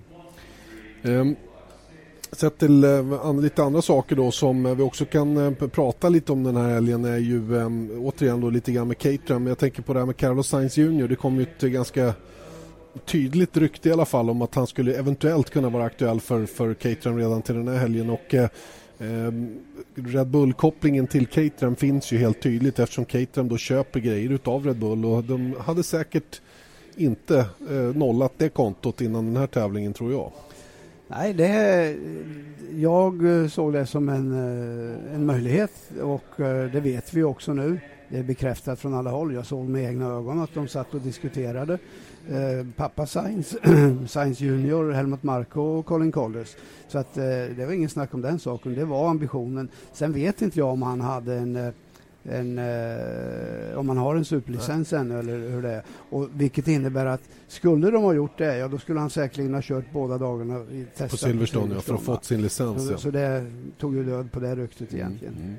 [SPEAKER 1] Um. Sett till eh, lite andra saker då som eh, vi också kan eh, prata lite om den här helgen är ju ehm, återigen då lite grann med Caterham. Jag tänker på det här med Carlos Sainz Jr. Det kom ju ett ganska tydligt rykte i alla fall om att han skulle eventuellt kunna vara aktuell för, för Caterham redan till den här helgen och ehm, Red Bull-kopplingen till Caterham finns ju helt tydligt eftersom Caterham då köper grejer utav Red Bull och de hade säkert inte eh, nollat det kontot innan den här tävlingen tror jag.
[SPEAKER 2] Nej, det, jag eh, såg det som en, eh, en möjlighet och eh, det vet vi också nu. Det är bekräftat från alla håll. Jag såg med egna ögon att de satt och diskuterade. Eh, pappa Sainz, Sainz Junior, Helmut Marko och Colin Collins. Så att, eh, det var ingen snack om den saken. Det var ambitionen. Sen vet inte jag om han hade en en, eh, om man har en superlicens ännu eller hur det är. Och vilket innebär att skulle de ha gjort det, ja då skulle han säkerligen ha kört båda dagarna i
[SPEAKER 1] testet. På Silverstone, ja, för att ha fått sin licens.
[SPEAKER 2] Så, ja. så det tog ju död på det ryktet egentligen. Mm, mm.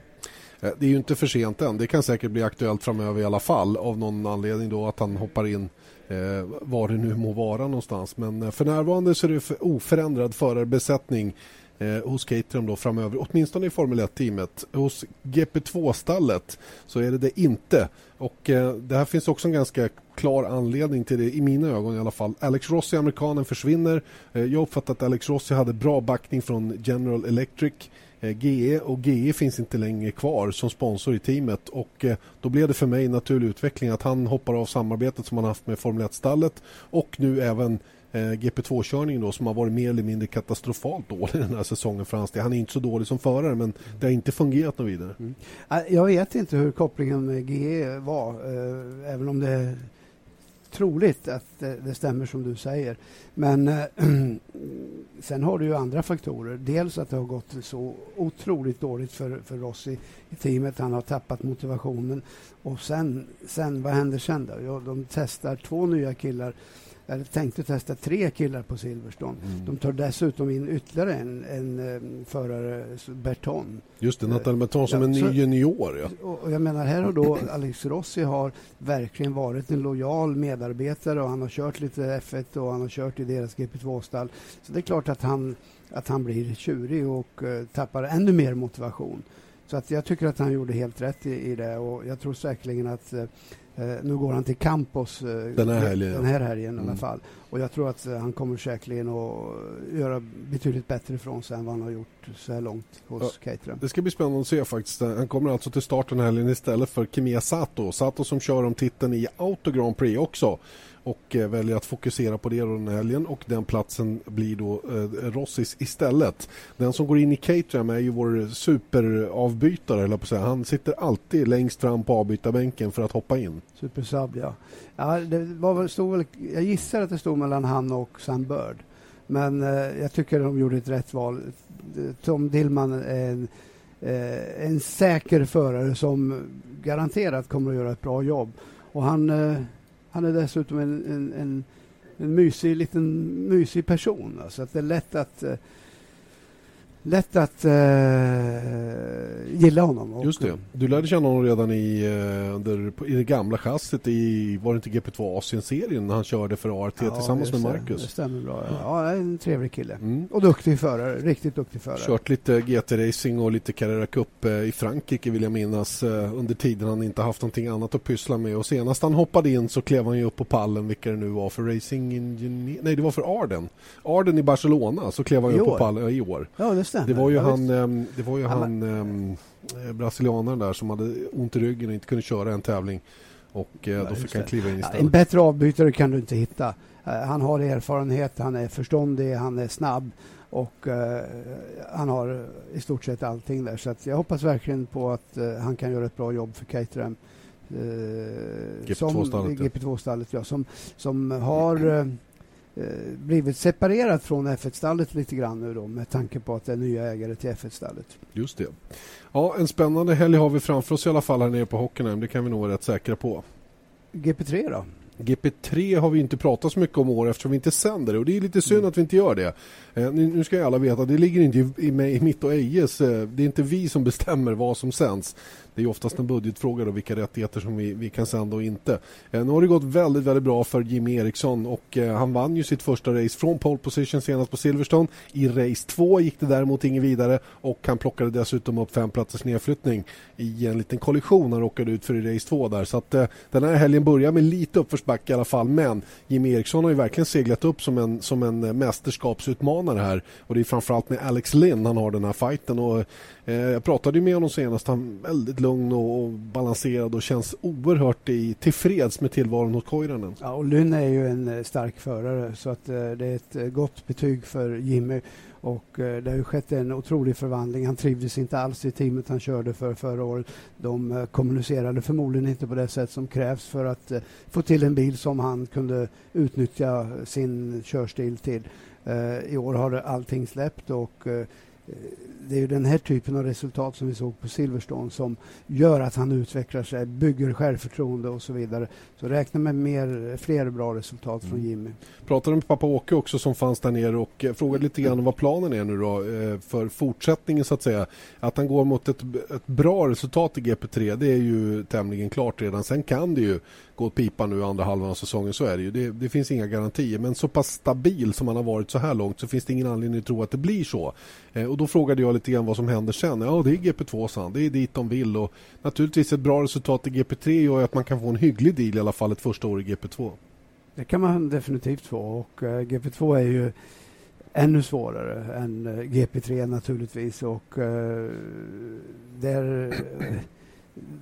[SPEAKER 1] Det är ju inte för sent än. Det kan säkert bli aktuellt framöver i alla fall av någon anledning då att han hoppar in eh, var det nu må vara någonstans. Men eh, för närvarande så är det för oförändrad förarbesättning eh, hos Caterham då framöver, åtminstone i Formel 1-teamet. Hos GP2-stallet så är det det inte. Och eh, det här finns också en ganska klar anledning till det, i mina ögon i alla fall. Alex Rossi, amerikanen, försvinner. Eh, jag uppfattar att Alex Rossi hade bra backning från General Electric. Eh, GE och GE finns inte längre kvar som sponsor i teamet och eh, då blev det för mig naturlig utveckling att han hoppar av samarbetet som han haft med Formel 1-stallet och nu även GP2-körningen då som har varit mer eller mindre katastrofalt dålig den här säsongen för hans del. Han är inte så dålig som förare men det har inte fungerat något vidare. Mm.
[SPEAKER 2] Jag vet inte hur kopplingen med GE var även om det troligt att det, stämmer som du säger. Men äh, sen har du ju andra faktorer. Dels att det har gått så otroligt dåligt för, för Rossi i teamet. Han har tappat motivationen. Och sen, sen vad händer sen då? Ja, de testar två nya killar eller tänkte testa tre killar på Silverstone. Mm. De tar dessutom in ytterligare en, en, en eh, förare, Berton.
[SPEAKER 1] Just det, Nathaniel Berton som ja, en ny junior. Ja.
[SPEAKER 2] Och jag menar, här har då Alex Rossi har verkligen varit en lojal medarbetare och han har kört lite F1 och han har kört i deras GP2-stall. Så det är klart att han, att han blir tjurig och uh, tappar ännu mer motivation. Så att jag tycker att han gjorde helt rätt i, i det och jag tror säkerligen att uh, Eh, nu går han till Campos eh,
[SPEAKER 1] den här helgen,
[SPEAKER 2] den här helgen mm. i alla mm. fall. Och jag tror att eh, han kommer säkerligen att göra betydligt bättre ifrån sig än vad han har gjort så här långt hos ja, Caterham.
[SPEAKER 1] Det ska bli spännande att se faktiskt. Han kommer alltså till start den här helgen istället för Kimia Sato. Sato som kör om titeln i Auto Grand Prix också och eh, väljer att fokusera på det den här helgen och den platsen blir då eh, Rossis istället. Den som går in i Caterham är ju vår superavbytare, eller på säga. Han sitter alltid längst fram på avbytarbänken för att hoppa in.
[SPEAKER 2] Supersub, ja. ja det var, stod väl, jag gissar att det stod mellan han och Sam Bird. Men eh, jag tycker de gjorde ett rätt val. Tom Dillman är en, eh, en säker förare som garanterat kommer att göra ett bra jobb. Och han eh, han är dessutom en, en, en, en mysig, liten mysig person. Så alltså att det är lätt att eh, lätt att uh, gilla honom.
[SPEAKER 1] Just det. Du lärde känna honom redan i, uh, under, i det gamla chassit i, var det inte GP2 Asien-serien när han körde för ART ja, tillsammans med Marcus.
[SPEAKER 2] Det stämmer bra. Ja, en trevlig kille. Mm. Och duktig förare, riktigt duktig förare.
[SPEAKER 1] Kört lite GT-racing och lite Carrera Cup uh, i Frankrike vill jag minnas under tiden han inte haft någonting annat att pyssla med. Och senast han hoppade in så klev han ju upp på pallen, vilka det nu var för Racing Engineer. Nej, det var för Arden. Arden i Barcelona så klev han ju upp på pallen i år.
[SPEAKER 2] Ja, det stämmer.
[SPEAKER 1] Det var ju han, ehm, det var ju han, han ehm, eh, brasilianaren där som hade ont i ryggen och inte kunde köra en tävling. Och eh, då fick han kliva in istället.
[SPEAKER 2] En bättre avbytare kan du inte hitta. Eh, han har erfarenhet, han är förståndig, han är snabb och uh, han har i stort sett allting där. Så jag hoppas verkligen på att uh, han kan göra ett bra jobb för Caterham. Uh,
[SPEAKER 1] GP2-stallet.
[SPEAKER 2] GP2-stallet, ja. Som, som har Eh, blivit separerat från F1-stallet lite grann nu då med tanke på att det är nya ägare till F1-stallet.
[SPEAKER 1] Just det. Ja, en spännande helg har vi framför oss i alla fall här nere på Hockenheim. Det kan vi nog vara rätt säkra på.
[SPEAKER 2] GP3 då?
[SPEAKER 1] GP3 har vi inte pratat så mycket om år eftersom vi inte sänder det och det är lite synd mm. att vi inte gör det. Eh, nu ska alla veta, det ligger inte i, i, i mitt och Ejes, eh, det är inte vi som bestämmer vad som sänds det är oftast en budgetfråga då, vilka rättigheter som vi, vi kan sända och inte. Eh, nu har det gått väldigt, väldigt bra för Jimmy Eriksson och eh, han vann ju sitt första race från pole position senast på Silverstone. I race 2 gick det däremot inget vidare och han plockade dessutom upp fem platsers nedflyttning i en liten kollision han råkade ut för i race 2 där. Så att eh, den här helgen börjar med lite uppförsbacke i alla fall. Men Jimmy Eriksson har ju verkligen seglat upp som en, som en eh, mästerskapsutmanare här. Och det är framförallt med Alex Lynn han har den här fighten. Och, eh, jag pratade ju med honom senast. Han väldigt lugn och, och balanserad och känns oerhört i, tillfreds med tillvaron hos Koiranen.
[SPEAKER 2] Ja, och Lynn är ju en eh, stark förare så att eh, det är ett eh, gott betyg för Jimmy. Och eh, det har ju skett en otrolig förvandling. Han trivdes inte alls i teamet han körde för förra året. De eh, kommunicerade förmodligen inte på det sätt som krävs för att eh, få till en bil som han kunde utnyttja sin körstil till. Eh, I år har allting släppt och det är ju den här typen av resultat som vi såg på Silverstone som gör att han utvecklar sig, bygger självförtroende och så vidare. Så räkna med mer, fler bra resultat mm. från Jimmy.
[SPEAKER 1] Pratade med pappa Åke också som fanns där nere och eh, frågade lite grann om vad planen är nu då eh, för fortsättningen så att säga. Att han går mot ett, ett bra resultat i GP3 det är ju tämligen klart redan. Sen kan det ju gå åt pipa nu andra halvan av säsongen så är det ju. Det, det, finns inga garantier men så pass stabil som han har varit så här långt så finns det ingen anledning att tro att det blir så. Eh, och då frågade jag lite grann vad som händer sen. Ja det är GP2 sa han. Det är dit de vill och naturligtvis ett bra resultat i GP3 gör att man kan få en hygglig deal i alla fall ett första år i GP2.
[SPEAKER 2] Det kan man definitivt få och eh, GP2 är ju ännu svårare än eh, GP3 naturligtvis och där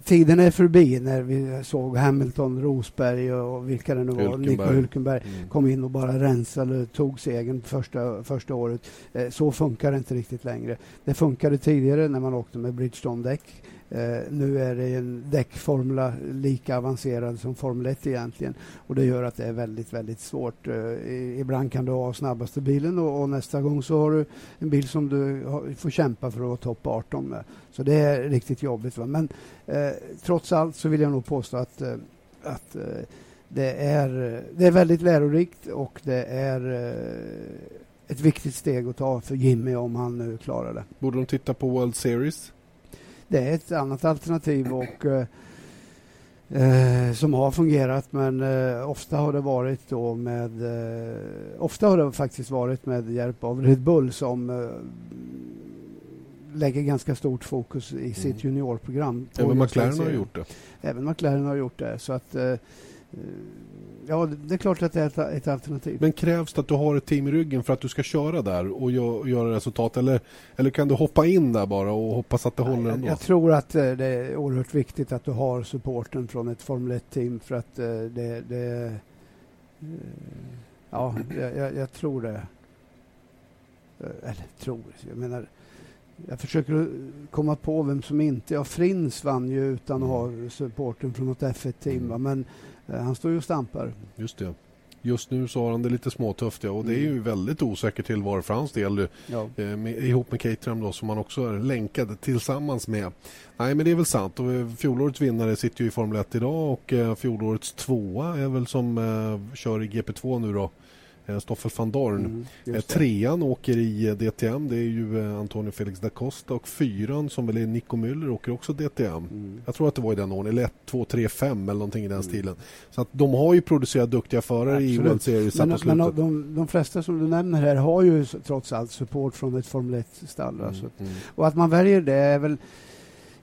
[SPEAKER 2] tiden är förbi när vi såg Hamilton, Rosberg och vilka det nu var, Nico Hülkenberg mm. kom in och bara rensade, tog segern första, första året. Eh, så funkar det inte riktigt längre. Det funkade tidigare när man åkte med Bridgestone-däck. Eh, nu är det en däckformula lika avancerad som Formel 1 egentligen och det gör att det är väldigt, väldigt svårt. Eh, ibland kan du ha snabbaste bilen och, och, nästa gång så har du en bil som du har, får kämpa för att vara topp 18 med. Så det är riktigt jobbigt. Va? Men eh, trots allt så vill jag nog påstå att, eh, att eh, det, är, det är väldigt lärorikt och det är eh, ett viktigt steg att ta för Jimmy om han nu klarar det.
[SPEAKER 1] Borde de titta på World Series?
[SPEAKER 2] Det är ett annat alternativ och eh, eh, som har fungerat men eh, ofta har det varit då med eh, ofta har det faktiskt varit med hjälp av Red Bull som eh, lägger ganska stort fokus i sitt mm. juniorprogram.
[SPEAKER 1] Även McLaren har gjort det.
[SPEAKER 2] Även McLaren har gjort det. Så att, eh, Ja, det är klart att det är ett, ett, alternativ.
[SPEAKER 1] Men krävs det att du har ett team i ryggen för att du ska köra där och gö göra resultat? Eller, eller kan du hoppa in där bara och hoppas att det Nej, håller ändå?
[SPEAKER 2] Jag, jag tror att eh, det är oerhört viktigt att du har supporten från ett Formel 1-team för att eh, det... det eh, ja, jag, jag, tror det. Eller tror, jag menar... Jag försöker komma på vem som inte... Ja, Frins vann ju utan att ha supporten från något F1-team. Mm. Men han står ju och stampar.
[SPEAKER 1] Just det. Just nu så har han det lite småtufft ja, och det är ju mm. väldigt osäker tillvaro för hans del ja. eh, med, ihop med Caterham då som han också är länkad tillsammans med. Nej men det är väl sant och eh, fjolårets vinnare sitter ju i Formel 1 idag och eh, fjolårets tvåa är väl som eh, kör i GP2 nu då Eh, Stoffel van Dorn. Mm, eh, Trean åker i eh, DTM, det är ju Antonio Felix da Costa och fyran som väl är Nico Müller åker också DTM. Mm. Jag tror att det var i den ordningen, eller 1, 2, 3, 5 eller någonting i den mm. stilen. Så att de har ju producerat duktiga förare Absolut. i World Series men. Men
[SPEAKER 2] de, de, flesta som du nämner här har ju trots allt support från ett Formel 1-stall. Mm, alltså. Mm. Och att man väljer det är väl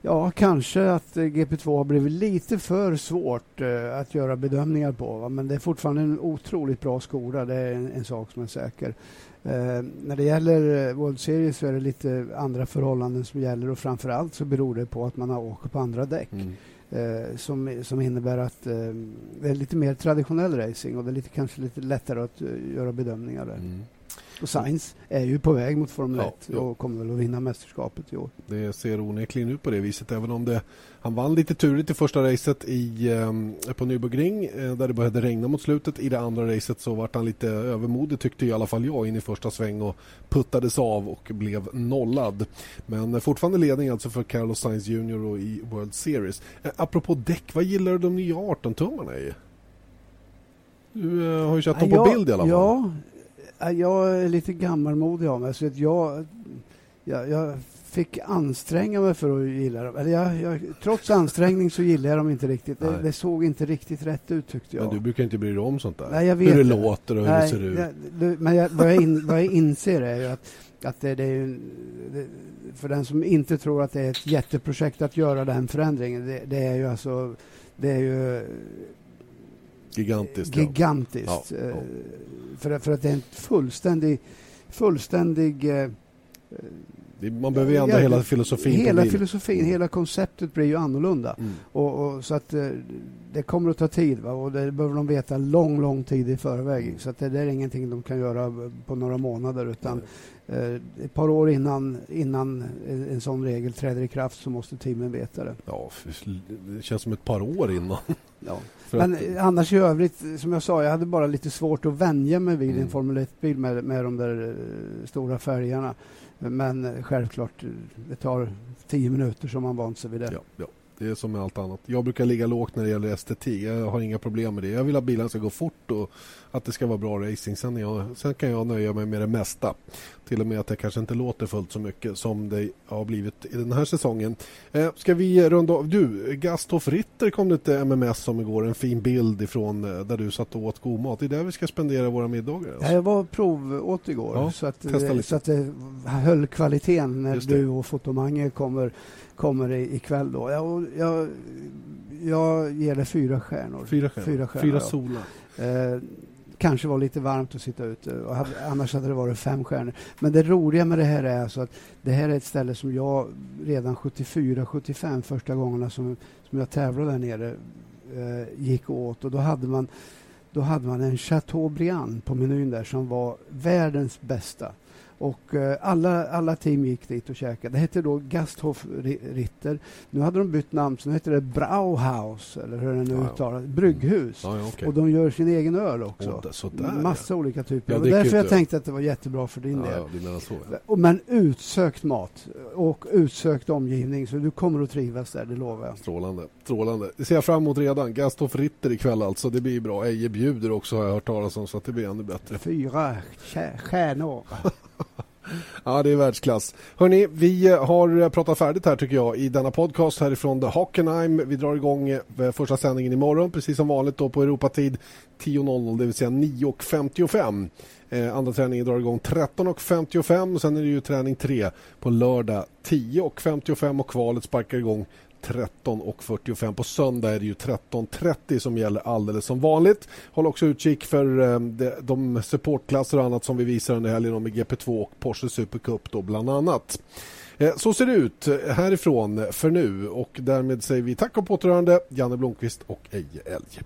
[SPEAKER 2] Ja, kanske att eh, GP2 har blivit lite för svårt eh, att göra bedömningar på. Va? Men det är fortfarande en otroligt bra skola, det är en, en sak som är säker. Eh, när det gäller eh, World Series så är det lite andra förhållanden som gäller och framför allt så beror det på att man har åkt på andra däck. Mm. Eh, som, som innebär att eh, det är lite mer traditionell racing och det är lite, kanske lite lättare att göra bedömningar där. Mm. Och Sainz är ju på väg mot Formel 1 ja, och kommer väl att vinna mästerskapet i år.
[SPEAKER 1] Det ser onekligen ut på det viset även om det, han vann lite turigt i första racet i, eh, på Nürburgring eh, där det började regna mot slutet. I det andra racet så vart han lite övermodig tyckte i alla fall jag in i första sväng och puttades av och blev nollad. Men fortfarande ledning alltså för Carlos Sainz Jr i World Series. Eh, apropå däck, vad gillar du de nya 18-tummarna i? Du har ju sett dem på bild i alla fall.
[SPEAKER 2] Ja, jag är lite gammalmodig av mig. Så att jag, jag, jag fick anstränga mig för att gilla dem. Eller jag, jag, trots ansträngning så gillar jag dem inte riktigt. Det, det, såg inte riktigt rätt ut tyckte jag.
[SPEAKER 1] Men du brukar inte bry dig om sånt där?
[SPEAKER 2] Nej, jag vet
[SPEAKER 1] hur det, det. låter och hur Nej, det ser ut?
[SPEAKER 2] Det, men jag, vad, jag in, vad jag inser är ju att, att det, är för den som inte tror att det är ett jätteprojekt att göra den förändringen. Det, det är ju alltså det är ju
[SPEAKER 1] Gigantiskt.
[SPEAKER 2] Gigantiskt. Ja. Ja. För, för att det är en fullständig, fullständig
[SPEAKER 1] man behöver ju ändra ja, hela filosofin.
[SPEAKER 2] Hela filosofin, mm. hela konceptet blir ju annorlunda. Mm. Och, och, så att eh, det kommer att ta tid va? och det behöver de veta lång, lång tid i förväg. Mm. Så att det, det är ingenting de kan göra på några månader utan eh, ett par år innan, innan en sån regel träder i kraft så måste teamen veta det.
[SPEAKER 1] Ja, det känns som ett par år innan.
[SPEAKER 2] Ja. Men att... annars i övrigt, som jag sa, jag hade bara lite svårt att vänja mig vid mm. en Formel 1-bil med, med de där eh, stora färgerna. Men självklart, det tar tio minuter som man vant sig vid det.
[SPEAKER 1] Ja, ja. Det är som med allt annat. Jag brukar ligga lågt när det gäller STT. Jag har inga problem med det. Jag vill att bilen ska gå fort och att det ska vara bra racing. Sen, kan jag nöja mig med det mesta. Till och med att det kanske inte låter fullt så mycket som det har blivit i den här säsongen. Eh, ska vi runda av? Du, Gasthoff Ritter kom det till MMS om igår. En fin bild ifrån eh, där du satt och åt god mat. Det är där vi ska spendera våra middagar.
[SPEAKER 2] Alltså. Ja, jag var prov åt igår. Ja, så, att, så att det höll kvaliteten när du och Fotomange kommer kommer ikväll. Då. Jag, jag, jag ger det fyra stjärnor.
[SPEAKER 1] Fyra stjärnor? Fyra, stjärnor, fyra solar?
[SPEAKER 2] Eh, kanske var lite varmt att sitta ute. Och hade, annars hade det varit fem stjärnor. Men det roliga med det här är alltså att det här är ett ställe som jag redan 74-75 första gångerna som, som jag tävlade där nere eh, gick åt. Och då hade man då hade man en Chateaubriand på menyn där som var världens bästa. Och eh, alla, alla team gick dit och käkade. Det hette då Gasthof Ritter. Nu hade de bytt namn, så nu heter det Brauhaus, eller hur det nu ja, uttalas. Brygghus. Ja, okay. Och de gör sin egen öl också. Oh, sådär, Massa ja. olika typer. Ja, det därför jag tänkte att det var jättebra för din del. Så, Men utsökt mat och utsökt omgivning, så du kommer att trivas där, det lovar jag.
[SPEAKER 1] Strålande. Strålande. Det ser jag fram emot redan. Gasthof Ritter ikväll alltså. Det blir bra. Eje bjuder också har jag hört talas om, så att det blir ännu bättre.
[SPEAKER 2] Fyra stjärnor.
[SPEAKER 1] Ja, det är världsklass. Hörni, vi eh, har eh, pratat färdigt här tycker jag i denna podcast härifrån The Hockenheim. Vi drar igång eh, första sändningen imorgon, precis som vanligt då på Europatid 10.00, det vill säga 9.55. Eh, andra träningen drar igång 13.55 sen är det ju träning 3 på lördag 10.55 och kvalet sparkar igång 13.45. På söndag är det ju 13.30 som gäller alldeles som vanligt. Håll också utkik för eh, de supportklasser och annat som vi visar under helgen med GP2 och Porsche Supercup då bland annat. Eh, så ser det ut härifrån för nu och därmed säger vi tack och på återhörande Janne Blomqvist och Eje Elg.